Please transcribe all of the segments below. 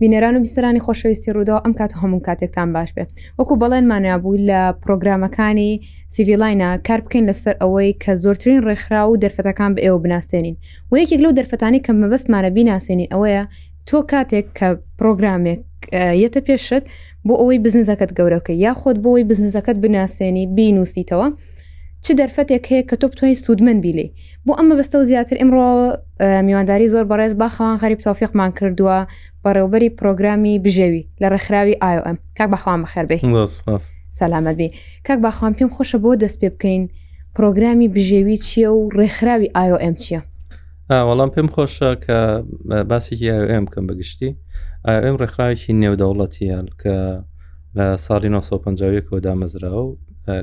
بینەران و بیسەرانی خۆشەویستی ڕوودەوە ئەم کات و هەموو کاتێکتان باش بێ وەکو بەڵێنمانە بوو لە پرۆگرامەکانی سیڤیلاینە کار بکەین لەسەر ئەوەی کە زۆرترین ڕێکخرا و دەرفەتەکان بە ئێوە بناسێنین و یەکێک لەو دەرفەتانی کە مەبەستمانە بیناسێنین ئەوەیە تۆ کاتێک کە پرۆگرامێک یەتە پێشت بۆ ئەوەی بزنزەکەت گەورەکەی یا خۆت بۆ ئەوی بزنزەکەت بناسێنی بینوسیتەوە چ دەرفەتێک هەیە کە تۆ بتوانین سوودمەند بیلی بۆ ئەمە بەستەوە زیاتر ئمڕۆ میوانداری زۆر بەڕێز باخەوان غەریب تۆفیقمان کردووە بەڕێوبەری پرۆگرامی بژێوی لە ڕێکخراوی ئاOM کاک بەخوام بەخێربێ سەلامەت بێ کاک باخوام پێم خۆشە بۆ دەست پێ بکەین پرۆگرامی بژێوی چییە و ڕێکخراوی ئاۆM چییە؟ وەڵام پێم خۆشە کە باسێکی ئەم بکەم بەگشتی ئەم ڕێکخراوێکی نێودەوڵەتیان کە لە ساڵی 1950ەوە دامەزرا و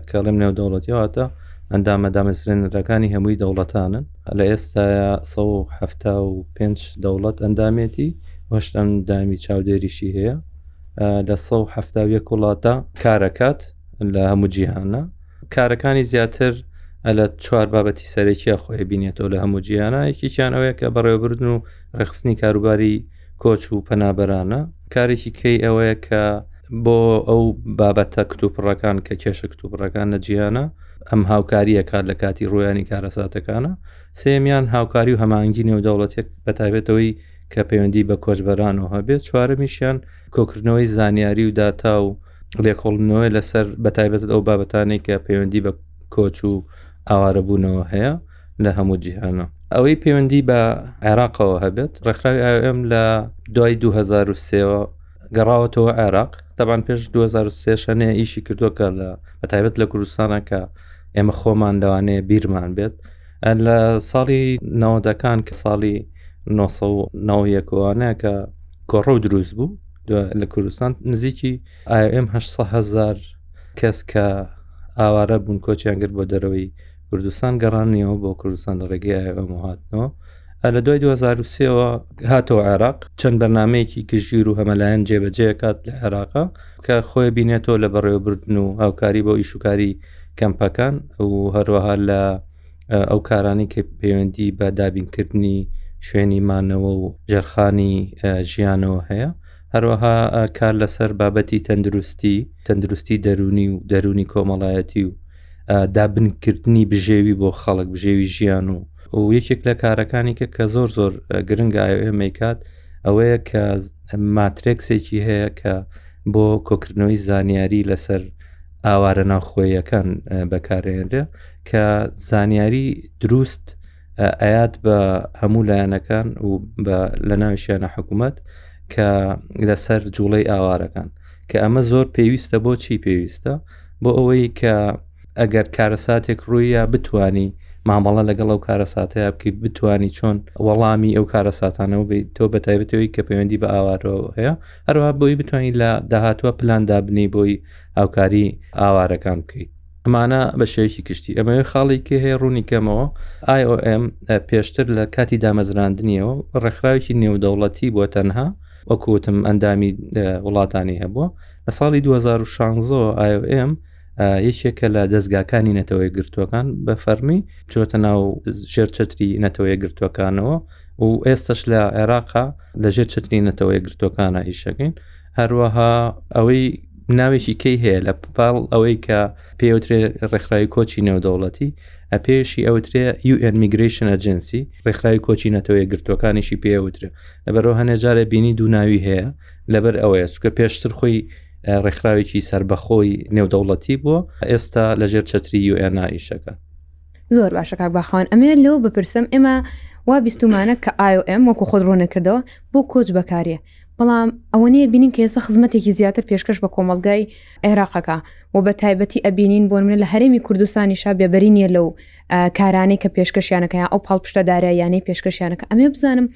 کەڵم نێودەوڵەتیواتە ئەندامە دامەزرێنەرەکانی هەمووی دەوڵەتانن لە ئێستا 1970 دەوڵەت ئەندامێتی وەشت ئەندامی چاودێریشی هەیە لە 1970 وڵاتە کارەکات لە هەموو جیهانە کارەکانی زیاتر ئەلە چوار بابەتی سەرەکیە خۆی بینێتەوە لە هەموو جیانە یەکیان ئەوەیە کە بەڕێوەبردن و ڕێخستنی کاروباری کۆچ و پەنابەرانە کارێکی کەی ئەوەیە کە بۆ ئەو بابەتە کتوپڕەکان کە کێشە کتوپڕەکان لە جیانە ئەم هاوکاریە کار لە کاتی ڕویانی کارەساتەکانە سێمیان هاوکاری و هەمانگی نێودەوڵەتێک بەتابێتەوەی کە پەیوەندی بە کۆچبەران و هەبێت چوارەمیشیان کۆکردنەوەی زانیاری و داتا و لێکۆڵنەوەی لەسەر بەتایبەت ئەو بابەتانی کە پەیوەندی بە کۆچ و ئاوارەبوونەوە هەیە لە هەموو جیهانە ئەوەی پەیوەندی بە عێراقەوە هەبێت ڕێکخراوی ئەم لە دوای 2023ەوە گەڕاوەتەوە عێراق تەبان پێش 2023شەنێ ئیشی کردوەکە لە بەتایبەت لە کوردستانە کە ئێمە خۆمان لەوانەیە بیرمان بێت لە ساڵی ناوەدەکان کە ساڵی 1990ەکەوانە کە کۆڕە و دروست بوو لە کوردستان نزیکی ئاM هزار کەس کە ئاوارە بوون کۆچیان گرت بۆ دەرەوەی کوردستان گەڕانیەوە بۆ کوردستان لە ڕێگەی ئەم هاتنەوە لە دوای 2023ەوە هاتەوە عێراق چەند بەرنمەیەکی گشتگیر و هەمەلایەن جێبەجێکات لە عێراقا کە خۆی بینێتەوە لە بەڕێوەبردن و هاوکاری بۆ ئیشوکاری کەمپەکان و هەروەها لە ئەو کارانی کە پەیوەندی بە دابینکردنی شوێنی مانەوە و ژەرخانی ژیانەوە هەیە هەروەها کار لەسەر بابەتی تەندروستی تەندروستی دەرونی و دەرونی کۆمەڵایەتی و دابنکردنی بژێوی بۆ خەڵک بژێوی ژیان و و یەکێک لە کارەکانی کە کە زۆر زۆر گرنگایە مەیکات ئەوەیە کە ماترێکسێکی هەیە کە بۆ کۆکردنەوەی زانیاری لەسەر ئاوارە ناوخۆیەکان بەکارێنرێ کە زانیاری دروست ئايات بە هەموو لایەنەکان و لە ناویشیانە حکوومەت کە لەسەر جوڵەی ئاوارەکان کە ئەمە زۆر پێویستە بۆ چی پێویستە بۆ ئەوەی کە ئەگەر کارەساتێک ڕوویە بتانی مامەڵە لەگەڵ ئەو کارەساتەیە بکەیت بتانی چۆن وەڵامی ئەو کارەساتانەوە بیت تۆ بە تایبەتەوەی کە پەیوەندی بە ئاوارەوە هەیە هەروە بۆی بتانی لە داهاتوە پلان دابنی بۆی هاوکاری ئاوارەکان بکەیت ئەمانە بە شێوکی کشتی ئەمەوێ خاڵێکی هەیە ڕوونی کەمەوە IOM پێشتر لە کاتی دامەزراندنیەوە ڕێکخراوێکی نێودەوڵەتی بۆ تەنها وەکوتم ئەندامی وڵاتانی هەبووە لە ساڵی 2016 IOM یەکێکە لە دەستگاکانی نەتەوەی گرتوەکان بە فەرمی چۆتە ناو ژێر چتری نەتەوەیە گرتوەکانەوە و ئێستش لە عێراقا لە ژێر چتری نەتەوەیە گرتوەکانە ئیشەکەین هەروەها ئەوەی ناوێکی کەی هەیە لە پاڵ ئەوەی کە پێوترێ ڕێکخراوی کۆچی نێودەوڵەتی ئەپێشی ئەوترێ UN میگریشن ئەجنسی ڕێکخراوی کۆچی نەتەوەی گرتوەکانیشی پێوترێ لەبەرەوە هەنێ جارە بینی دووناوی هەیە لەبەر ئەوەیە چکە پێشتر خۆی ڕێکخراوێکی سربەخۆی نێودەوڵەتی بووە ئێستا لەژێر چەتری UN ئایشەکە زۆر باشە کاک باخوان ئەمێ لەو بپرسم ئێمە وا بیستمانە کە ئاۆM وەکو خۆت ڕوونەکردەوە بۆ کۆچ بەکاریە بەڵام ئەوە نیە بینین کە ئێستا خزمەتێکی زیاتر پێشکەش بە کۆمەلگای عێراقەکە و بە تایبەتی ئەبینین بۆ منە لە هەرێمی کوردستانی شا بێبەری نیە لەو کارانەی کە پێشکەشیانەکەیان ئەو پاڵپشتە داراییانەی پێشکەشیانەکە ئەمێ بزانم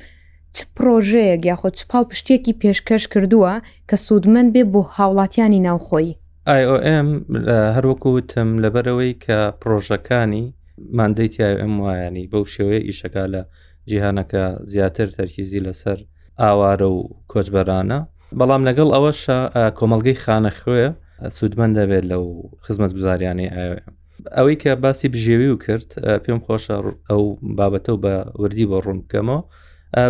چ پرۆژەیەک یاخۆد چ پاڵپشتێکی پێشکەش کردووە کە سوودمەند بێ بۆ هاوڵاتیانی ناوخۆی IOM هەروەکوتم لەبەرەوەی کە پرۆژەکانی مادەی تیاێم وایانی بەو شێوەیە ئیشەکە لە جیهانەکە زیاتر تەرکیزی لەسەر ئاوارە و کۆچبەرانە بەڵام لەگەڵ ئەوەشە کۆمەلگەی خانە خوێ سوودمەند دەبێت لەو خزمەت گوزاریانەی ئاوێ ئەوەی کە باسی بژێوی و کرد پێم خۆشە ئەو بابەتە و بە وردی بۆ ڕوون بکەمەوە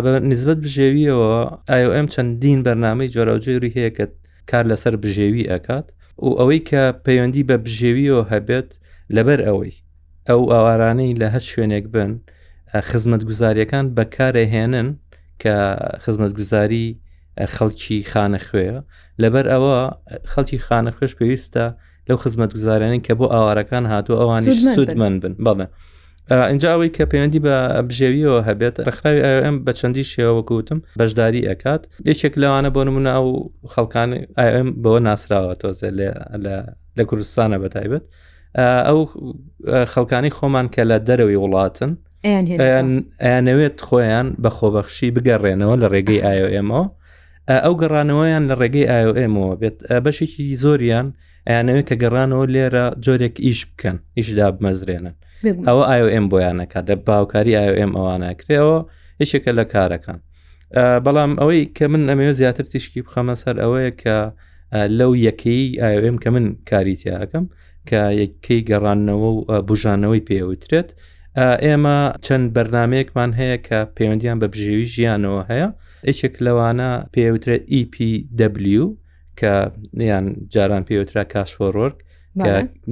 بە نسبت بژێویەوە ئایۆ ئەم چەندین بەرنمەی جۆراوجۆری هەیە کە کار لەسەر بژێوی ئەکات و ئەوەی کە پەیوەندی بە بژێویەوە هەبێت لەبەر ئەوەی ئەو ئاوارانەی لە هەر شوێنێک بن خزمەت گوزاریەکان بەکارەهێنن کە خزمەت گوزاری خەڵکی خانە خوێ لەبەر ئەوە خەڵکی خانە خوێش پێویستە لەو خزمەت گوزارانی کە بۆ ئاوارەکان هاتوو ئەوانی سوودمەند بن بەڵێ اینجا ئەوەی کە پەیوەندی بە بژێویەوە هەبێت ڕخراوی ئەم بە چەندی شێوەکوتم بەشداری ئەکات یەکێک لەوانە بۆ نمونە ئەو خەڵکان ئاM بەوە ناسراوە تۆزێ لە لە کوردستانە بەتایبەت ئەو خەڵکانی خۆمان کە لە دەرەوەی وڵاتن ئەیانەوێت خۆیان بە خۆبەخشی بگەڕێنەوە لە ڕێگەی ئایۆئمەوە ئەو گەڕانەوەیان لە ڕێگەی ئایۆئمەوە بێت بەشێکی زۆریان ئەیانەوێت کە گەڕانەوە لێرە جۆرێک ئیش بکەن ئیشدا بمەزرێنن ئەوە ئایۆئم بۆیانەکە دە باوکاری ئایۆئم ئەوانەکرێەوە یشێکە لە کارەکان بەڵام ئەوەی کە من ئەمەوێت زیاتر تیشکی بخەمە سەر ئەوەیە کە لەو یەکەی ئاوێم کە من کاریتیاکەم کە یەکەی گەڕانەوە و بژانەوەی پێوترێت ئێمە چەند بەرنمەیەکمان هەیە کە پەیوەندیان بە بژێوی ژیانەوە هەیە یەکێک لەوانە پێوترێت EPW کە نیان جاران پێوترا کاسفۆڕۆرک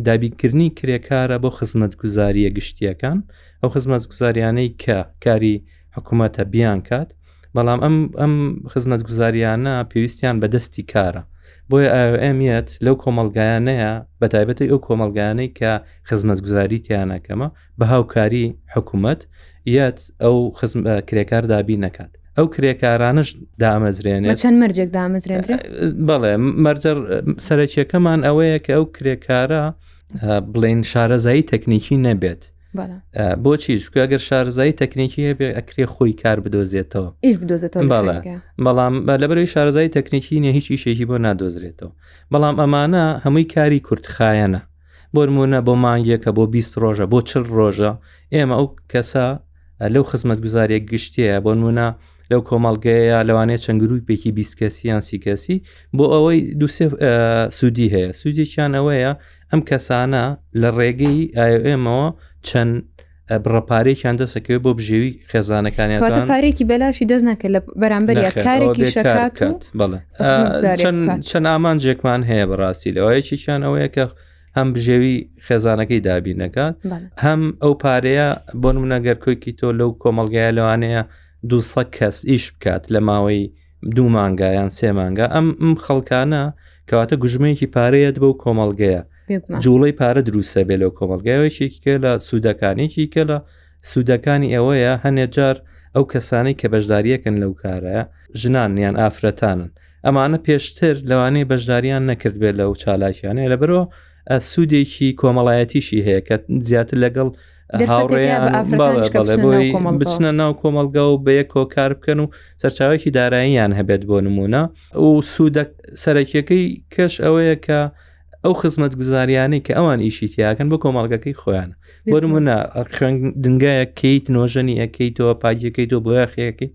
دابینکردنی کرێکارە بۆ خزمەت گوزاریە گشتیەکان ئەو خزمەت گوزاریانەی کە کاری حکوومەتە بیان کات بەڵام ئەم ئەم خزمەت گوزاریانە پێویستیان بە دەستی کارە بۆیە ئەمیەت لەو کۆمەلگایانەیە بە تایبەتی ئەو کۆمەلگانەی کە خزمەت گوزاری تیانەکەمە بە هاوکاری حکوومەت یەت ئەو خزم کرێکار دابی نەکات ئەو کرێکارانش دامەزرێنێت چەند مەرجێک دامەزرێنێت بەڵێ مەرجە سەرەکیەکەمان ئەوەیە کە ئەو کرێکارە بڵین شارەزایی تەکنیکی نەبێت بۆچی چکە گەر شارزایی تەکنیکی هەبێ ئەکرێ خۆی کار بدۆزێتەوە ئیش بدۆزێتەوە بەڵام لەبەرەوەی شارزایی تەکنیکی نیە هیچ ئیشێکی بۆ نادۆزرێتەوە بەڵام ئەمانە هەمووی کاری کورتخایەنە بۆرمونە بۆ مانگێکە بۆ 20 ڕۆژە بۆ چل ڕۆژە ئێمە ئەو کەسە لەو خزمەت گوزاریە گشتەیە بۆ نمونە لەو کۆمەڵگەیە لەوانەیە چەند گروپێکی بیسکەسییان سیکەسی بۆ ئەوەی دوسێ سوودی هەیە سوودێکیان ئەوەیە ئەم کەسانە لە ڕێگەی ئایئێمەوە چەند بڕەپارێکیان دەسەکەوێت بۆ بژێوی خێزانەکانیان پارێکی بەلاشی دەست نەکە لە بەرامبەر کارێکی شکات چەند ئامانجێکمان هەیە بەڕاستی لەوەیەکیان ئەوەیە کە هەم بژێوی خێزانەکەی دابی نەکات هەم ئەو پارەیە بۆ منەگەر کۆکی تۆ لەو کۆمەلگای لەوانەیە دوسە کەس ئیش بکات لە ماوەی دوو مانگا یان سێ مانگا ئەم ئەم خەڵکانە کەواتە گوژمەیەکی پارەیەت بەو کۆمەڵگەیە جوڵەی پارە دروستە بێ لەو کۆمەلگایەوەیشێکی کە لە سوودەکانێکی کە لە سوودەکانی ئەوەیە هەنێ جار ئەو کەسانی کە بەشداریەکەن لەو کارە ژنان یان ئافرەتانن ئەمانە پێشتر لەوانەیە بەشداریان نەکرد بێ لەو چالاکیانەیە لەبەرەوە سوودێکی کۆمەڵایەتیشی هەیە کە زیاتر لەگەڵ بچنە ناو کۆمەلگا و بە یەکۆ کار بکەن و سەرچاوێکی داراییان هەبێت بۆ نمونە و سوودە سەرەکیەکەی کەش ئەوەیە کە ئەو خزمەت گوزاریانەی کە ئەوان ئیشی تیاکەن بۆ کۆمەڵگەکەی خۆیان بۆ نمونە خوێن دنگایە کەیت نۆژەنی ئەەکەی تۆ پاگیەکەی تۆ بۆ یاخیەکەی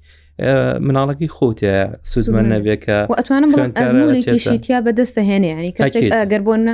مناڵەکەی خۆتە سوودمە نەبێکە ئەتوانم بڵێن ئەزمونێکیشی تیا بەدەستە هێنێ ینی کەسێک گەر بۆنە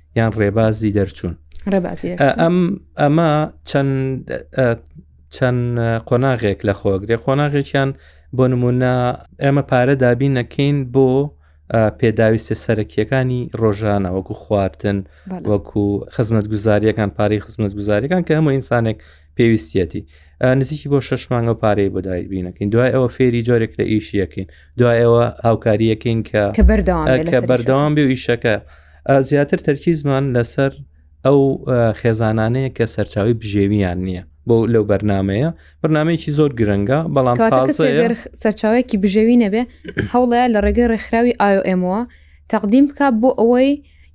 یان ڕێبازی دەرچوون ئەم ئەمە چەند چەند قۆناغێک لە خۆگرێ قۆناغێکیان بۆ نمونە ئێمە پارە دابی نەکەین بۆ پێداویستە سەرەکیەکانی ڕۆژانە وەکو خواردن وەکو خزمەت گوزاریەکان پارەی خزمەت گوزاریەکان کە هەموو ئینسانێک پێویستیەتی نزیکی بۆ شش مانگە پارەی بۆ دایبینەکەین دوای ئەوە فێری جۆرێک لە ئیشیەکەین دوای ئەوە هاوکاریەکەین کە کە بەردەوام بێ ئیشەکە زیاتر تەرکیزمان لەسەر ئەو خێزانانەیە کە سەرچاوی بژێویان نییە بۆ لەو بەرنمەیە بەرنمەیەکی زۆر گرنگە بەڵام سەرچاوێکی بژێوی نەبێ هەوڵەیە لە ڕێگەی ڕێکخراوی ئایۆئمەوە تەقدیم بک بۆ ئەوەی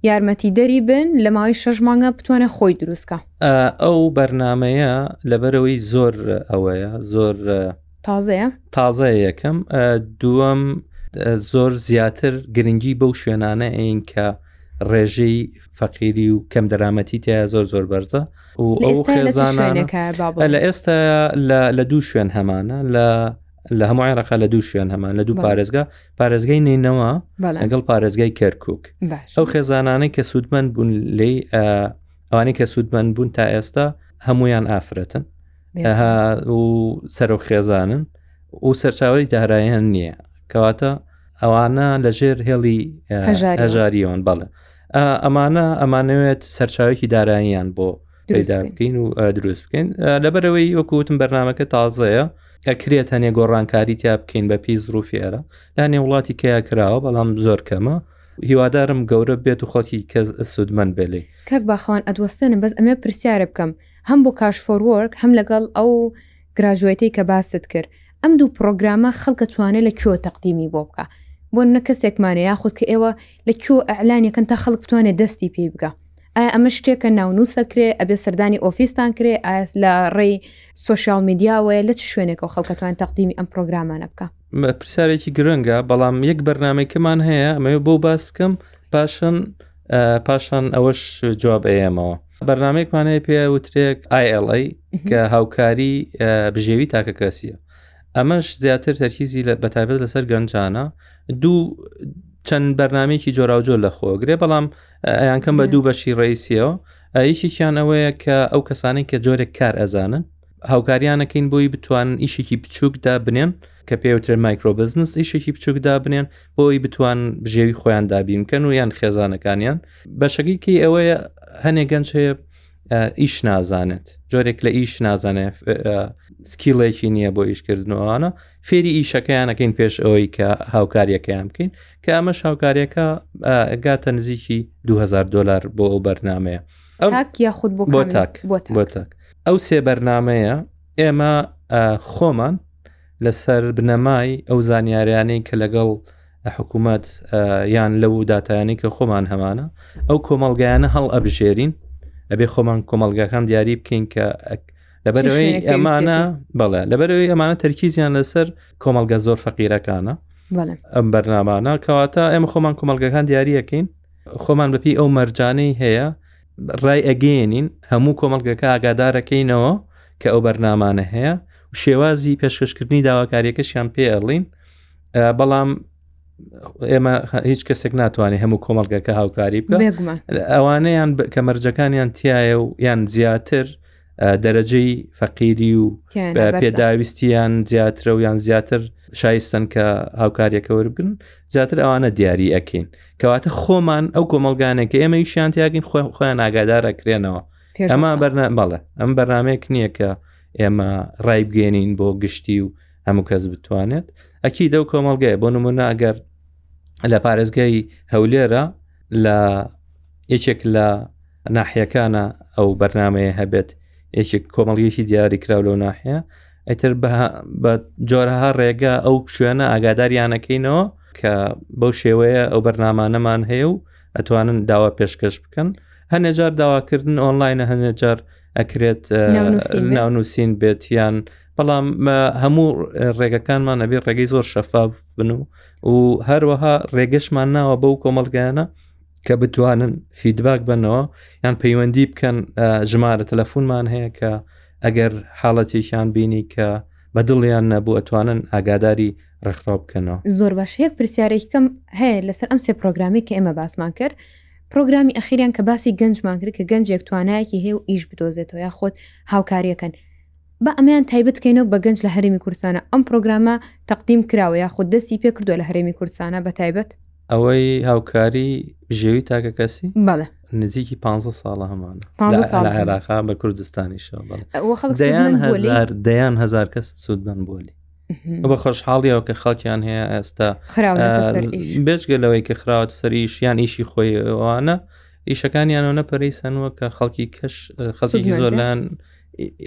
یارمەتی دەری بن لە ماوەی شەش مانگە بتوانێت خۆی دروستکە ئەو بەرنمەیە لەبەرەوەی زۆر ئەوەیە زۆر تازەیە تازەیە یەکەم دووەم زۆر زیاتر گرنگی بەو شوێنانە ئەین کە ڕێژەی فەقیری و کەم دەرامەتی تیا زۆر زۆر بەرزە و ئەو خێزانانە لە ئێستا لە دوو شوێن هەمانە لە لە هەموو عێراقا لە دوو شوێن هەمان لە دوو پارێزگا پارێزگای نینەوە لەگەڵ پارێزگای کەرکک ئەو خێزانانەی کە سوودمەند بوون لی ئەوانەی کە سوودمەند بوون تا ئێستا هەمویان ئافرەتن و سەرۆک خێزانن و سەرچاوی دارایەن نییە کەواتە ئەوانە لە ژێر هێڵی هەژاریەوەن بەڵێ ئەمانە ئەمانەوێت سەرچاوێکی داراییان بۆ پێدا بکەین و دروست بکەین لەبەرەوەی وەکوتم بەرنمەکە تازەیە ئەکرێ تەنێ گۆڕانکاری تیا بکەین بە پێی زروفی ئێرە لا نێ وڵاتی کەیا کراوە بەڵام زۆر کەمە هیوادارم گەورە بێت و خەڵکی کەس سوودمەند بێلی کاک باخەوان ئەدوەستێنم بەس ئەمێ پرسیارێ بکەم هەم بۆ کاش فۆر وۆرک هەم لەگەڵ ئەو گراجوێتەی کە باست کرد ئەم دوو پڕۆگرامە خەڵکە توانێ لە کوێوە تەقدیمی بۆ بکە بۆ نە کەسێکمانێ یاخود کە ئێوە لە کوێوە ئەعلانیەکەن تا خەڵک بتوانێ دەستی پێی بگا ئایا ئەمە شتێکە ناونووسە کرێ ئەبێ سەردانی ئۆفیستان کرێ ئایا لە ڕێی سوۆشال میدیاوەیە لە چ شوێنێکەوە خەڵکەتوان تەقدیمی ئەم پرۆگرامانە بکە پرسیارێکی گرنگە بەڵام یەک بەرنمێکمان هەیە ئەمە بۆ باس بکەم پاشن پاشان ئەوەش جواب ئەیەمەوە بەرنمێکمان هەیە پێ وترێک ILA کە هاوکاری بژێوی تاکە کەسیە ئەمەش زیاتر تەرکیزی لە بەتابێت لەسەر گەنجانە دوو چەند بەرنمێکی جۆراوجۆر لە خۆگرێ بەڵام ئەیان کەم بە دوو بەشی ڕیسیەوە ئەیشیان ئەوەیە کە ئەو کەسانی کە جۆرێک کار ئەزانن هاوکاریانەکەین بۆی بتوانن ئیشێکی بچووکدا بنێن کە پێوترێن مایکرۆبزنس ئیشێکی بچووکدا بنێن بۆی بتوان بژێوی خۆیان دابین بکەن و یان خێزانەکانیان بەشەکەی ئەوەیە هەنێ گەنج هەیە ئیش نازانێت جۆرێک لە ئیش نازانێت سکیڵێکی نییە بۆ ئیشکردنەوەوانە فێری ئیشەکەیان نەکەین پێش ئەوەی کە هاوکاریەکەیان بکەین کە ئەمەش هاوکاریەکە گاتە نزیکی 2000 دلار بۆ ئەو بەرنمەیە یاخود بۆ بۆ تاک بۆ تاک ئەو سێ بەرنمەیە ئێمە خۆمان لەسەر بنەمای ئەو زانیاریانەی کە لەگەڵ حکوومەت یان لەو دااتانی کە خۆمان هەمانە ئەو کۆمەلگایانە هەڵ ئەبژێرین ئەبێ خۆمان کۆمەلگاکان دیاری بکەین کە لەبەرەوەی ئەمانە بەڵێ لەبەرەوەی ئەمانە تەرکیزیان لەسەر کۆمەلگە زۆر فەقیرەکانە ئەم بەرنامانە کەواتە ئێمە خۆمان کۆمەلگەکان دیارریەکەین خۆمان بەپی ئەو مەرجانەی هەیە ڕای ئەگەێنین هەموو کۆمەلگەکە ئاگادارەکەینەوە کە ئەو بەرنمانە هەیە و شێوازی پێشکەشکردنی داواکاریەکەشیان پێ ئەڵین بەڵام ئێمە هیچ کەسێک ناتوانێت هەموو کۆمەلگەکە هاوکاری بکە ئەوانەیان کە مەرجەکانیان تایە و یان زیاتر دەرەجەی فەقیری و پێداویستیان زیاترە و یان زیاتر شایستن کە هاوکاریەکە وەربگن زیاتر ئەوانە دیاری ئەکەین کەواتە خۆمان ئەو کۆمەلگانێکە ئێمە یشیان تیاگەین خۆیان خۆیان ئاگادارەکرێنەوە ئەمە بەرنا بەڵێ ئەم بەرنمەیەک نییە کە ئێمە ڕای بگەێنین بۆ گشتی و هەموو کەس بتوانێت ئەکی دەو کۆمەلگای بۆ نمونە ئەگەر لە پارێزگای هەولێرە لە یەکێک لە ناحیەکانە ئەو بەرنمەیە هەبێت یەکێک کۆمەڵگەیەکی دیاری کراو لەو ناحەیە ئەتر بە جۆرەها ڕێگا ئەو شوێنە ئاگاداریانەکەینەوە کە بەو شێوەیە ئەو بەرنمانەمان هەیە و ئەتوانن داوا پێشکەش بکەن هەنێ جار داواکردن ئۆنلاینە هەنێ جار ئەکرێت ناونووسین بێت یان بەڵام هەموو ڕێگەکانمان ئەبێ ڕێگەی زۆر شەفاف بن و و هەروەها ڕێگەشمان ناوە بەو کۆمەلگایانە کە بتوانن فیدباک بنەوە یان پەیوەندی بکەن ژمارە تەلەفونمان هەیە کە ئەگەر حاڵەتێکیان بینی کە بە دڵیان نەبوو ئەتوانن ئاگاداری ڕێکخرا بکەنەوە زۆر باش هەیە پرسیارێککەم هەیە لەسەر ئەم سێ پرۆگرامی کە ئێمە باسمان کرد پرۆگرامی ئەخیریان کە باسی گەنجمان کرد کە گەنجێک توانایەکی هەیە و ئیش بدۆزێتەوە یا خۆت هاوکاریەکەن با ئەمەیان تایبەت کەینەوە بە گەنج لە هەرێمی کوردستانە ئەم پرۆگرامە تەقدیم کراوە یاخود دەستی پێ کردوە لە هەرێمی کوردستانە بە تایبەت؟ ئەوەی هاوکاری بژێوی تاکە کەسی؟ بەڵێ. نزیکی پ ساڵە هەمان عێراقا بە کوردستانیشەوەڵدەیان دەیان هزار کەس سوود بن بۆلی بە خۆشحاڵیەوە کە خەڵکیان هەیە ئێستا بێچگە لەوەی کە خراوەت سەریش یان ئیشی خۆیوانە ئیشەکانیانەوە نەپەرەی سەنوە کە خەڵکی کەش خەڵکی زۆرلان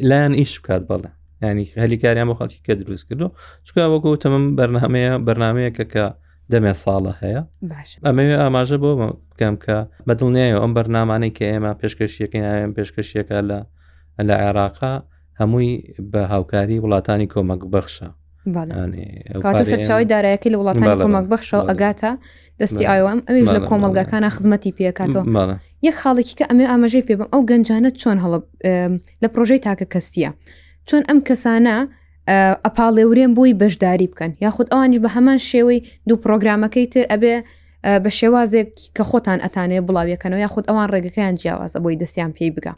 لایەن ئیش بکات بەڵێ ینی هەلی کاریان بۆ خەڵکی کە دروست کردو چکە وەکو تەمەم بەرنمەیە بەرنمەیەکە کە دەمێ ساڵە هەیە ئەمە ئاماژە بۆ بکەم کە بە دڵنیایە ئەم بەرنمانەی کە ئێمە پێشکەشیەکەی ئاەن پێشکەشیەکە لە لە عێراقا هەمووی بە هاوکاری وڵاتانی کۆمەک بەخشە سەرچاوی دارایەکەی لە وڵاتانی کۆمەک بەخشەوە ئەگاتە دەستی ئاوام ئەویش لە کۆمەلگاکانە خزمەتی پێکاتەوە یەک خاڵێکی کە ئەمێ ئاماژەی پێ بم ئەو گەنجانە چۆن هەڵب لە پرۆژەی تاکە کەسیە چۆن ئەم کەسانە ئەپاڵێورێن بۆی بەشداری بکەن یاخود ئەوانش بە هەمان شێوەی دوو پرۆگرامەکەی تر ئەبێ بە شێوازێک کە خۆتان ئەتانێ بڵاویەکەنەوە یاخود ئەوان ڕێگەکەیان جیاوازە بۆی دەستیان پێی بگە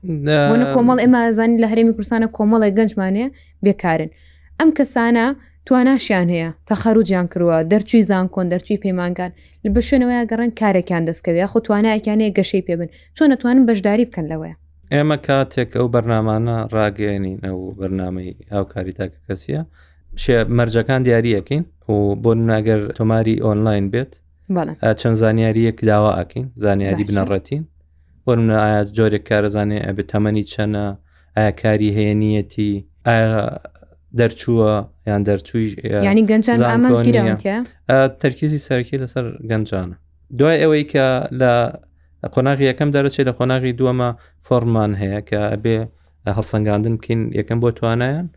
کۆمەڵ ئێمە زانانی لە هەرێمی کوردستانە کۆمەڵی گەنجمانێ بێکارن ئەم کەسانە تواناشیان هەیە تەخەروجیان کروە دەرچوی زانکۆن دەرچوی پەیمانگان لە بە شوێنەوەیە گەڕێن کارێکیان دەستکەوێ یاخو توانایەکیان هەیە گەشەی پێ بن چۆن ئەتوانن بەشداری بکەن لەوەیە. ئێمە کاتێک ئەو بەرنامانە ڕاگەیەنین ئەو بەرنامەی هاوکاری تاکەکەسیە شێ مەرجەکان دیاریەکەین و بۆ ناگەر تۆماری ئۆنلاین بێت چەند زانیاریەک داوا ئەکەین زانیاری بنەڕەتین وەرمە ئایا جۆرێک کارەزانێ ئەبێت تەمەنی چەنە ئاکاری هەیە نیەتی دەرچووە یان دەرچووی ینی گەنجان ئامانگیرانە تەرکیزی سەرکی لەسەر گەنجانە دوای ئەوەی کە لە قۆناغی یەکەم دەرەچێت لە قۆناغی دووەمە فۆرمان هەیە کە ئەبێ هەڵسەنگاندن بکەین یەکەم بۆ توانایان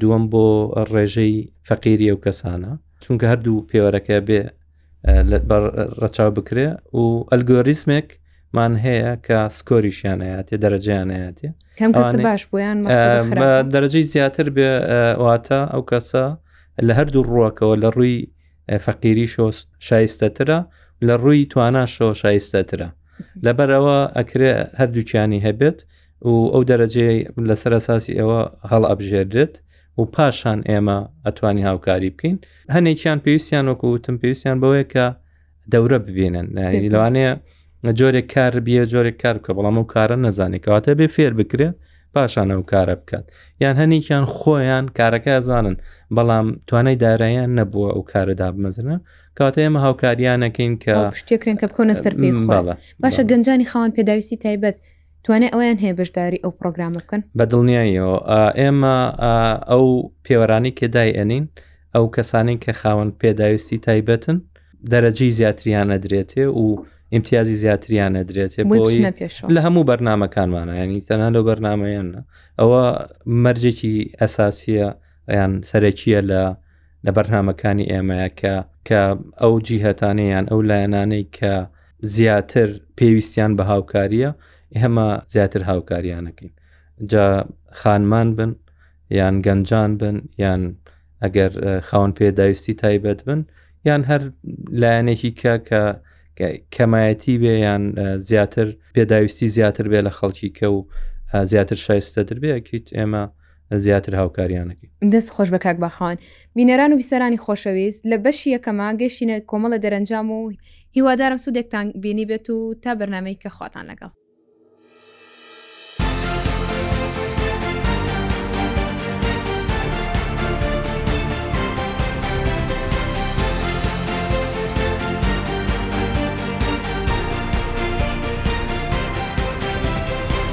دووەم بۆ ڕێژەی فەقیری و کەسانە چونکە هەردوو پێوەرەکە بێ ڕەچاو بکرێ و ئەلگۆریسمێک مان هەیە کە سکۆریشیان هەیەێ دەرەجیان هەیەێ باش بۆیان دەرەجەی زیاتر بێ واتە ئەو کەسە لە هەردوو ڕووەکەوە لە ڕووی فەقیری شۆ شایستەترە لە ڕووی تواناشەوە شایستەترە لەبەرەوە ئەکرێ هەردووچانی هەبێت و ئەو دەرەجەی لەسەر ئەساسی ئێوە هەڵ ئەبژێردرێت و پاشان ئێمە ئەتوانی هاوکاری بکەین هەنێکیان پێویستیان وەکو وتم پێویستیان بەوەیە کە دەورە ببینن لەوانەیە جۆرێک کار بیە جۆرێک کار بکە بەڵام و کارە نەزانانی کەواتە بێ فێر بکرێت پاشان ئەو کارە بکات یان هەنێکیان خۆیان کارەکە زانن بەڵام توانای دارایان نەبووە ئەو کارە دابمەزنە کاتە ئێمە هاوکاریانەکەین کە شتێکرێن کە بکەونە سەر پێڵە باشە گەنجانی خاوەن پێداویستی تایبەت توانێت ئەویان هەیە بەشداری ئەو پرۆگرامە بکەن بە دڵنیاییەوە ئێمە ئەو پێوەرانی کێدای ئەنین ئەو کەسانی کە خاوەن پێداویستی تایبەتن دەرەجی زیاتریانە درێتێ و ئیمتیازی زیاتریانە درێتێ بۆی لە هەموو بەرنمەکانمانە ینی تەنها لەو بەرنمەیانە ئەوە مەرجێکی ئەساسیە یان سەرەکیە لە لە بەرنمەکانی ئێمەیە کە کە ئەو جیهتانەیان ئەو لایەنانەی کە زیاتر پێویستیان بە هاوکاریە ئێمە زیاتر هاوکاریانەکەین جا خانمان بن یان گەنجان بن یان ئەگەر خاون پێداویستی تایبەت بن یان هەر لایەنێکی کە کە کەمایەتی بێ یان زیاتر پێداویستی زیاتر بێ لە خەڵکی کە و زیاتر شایستە دربێکیت ئێمە زیاتر هاوکاریان ئەکەین. دەست خۆش بە کاک باخەوان. بینەران و بیسەرانی خۆشەویست، لە بەشی یەکەما گەیشتینە کۆمەڵە دەرەنجام و. هیوادارم سوودێکتان بینیبێت و تا بەرنامەی کە خواتان لەگەڵ.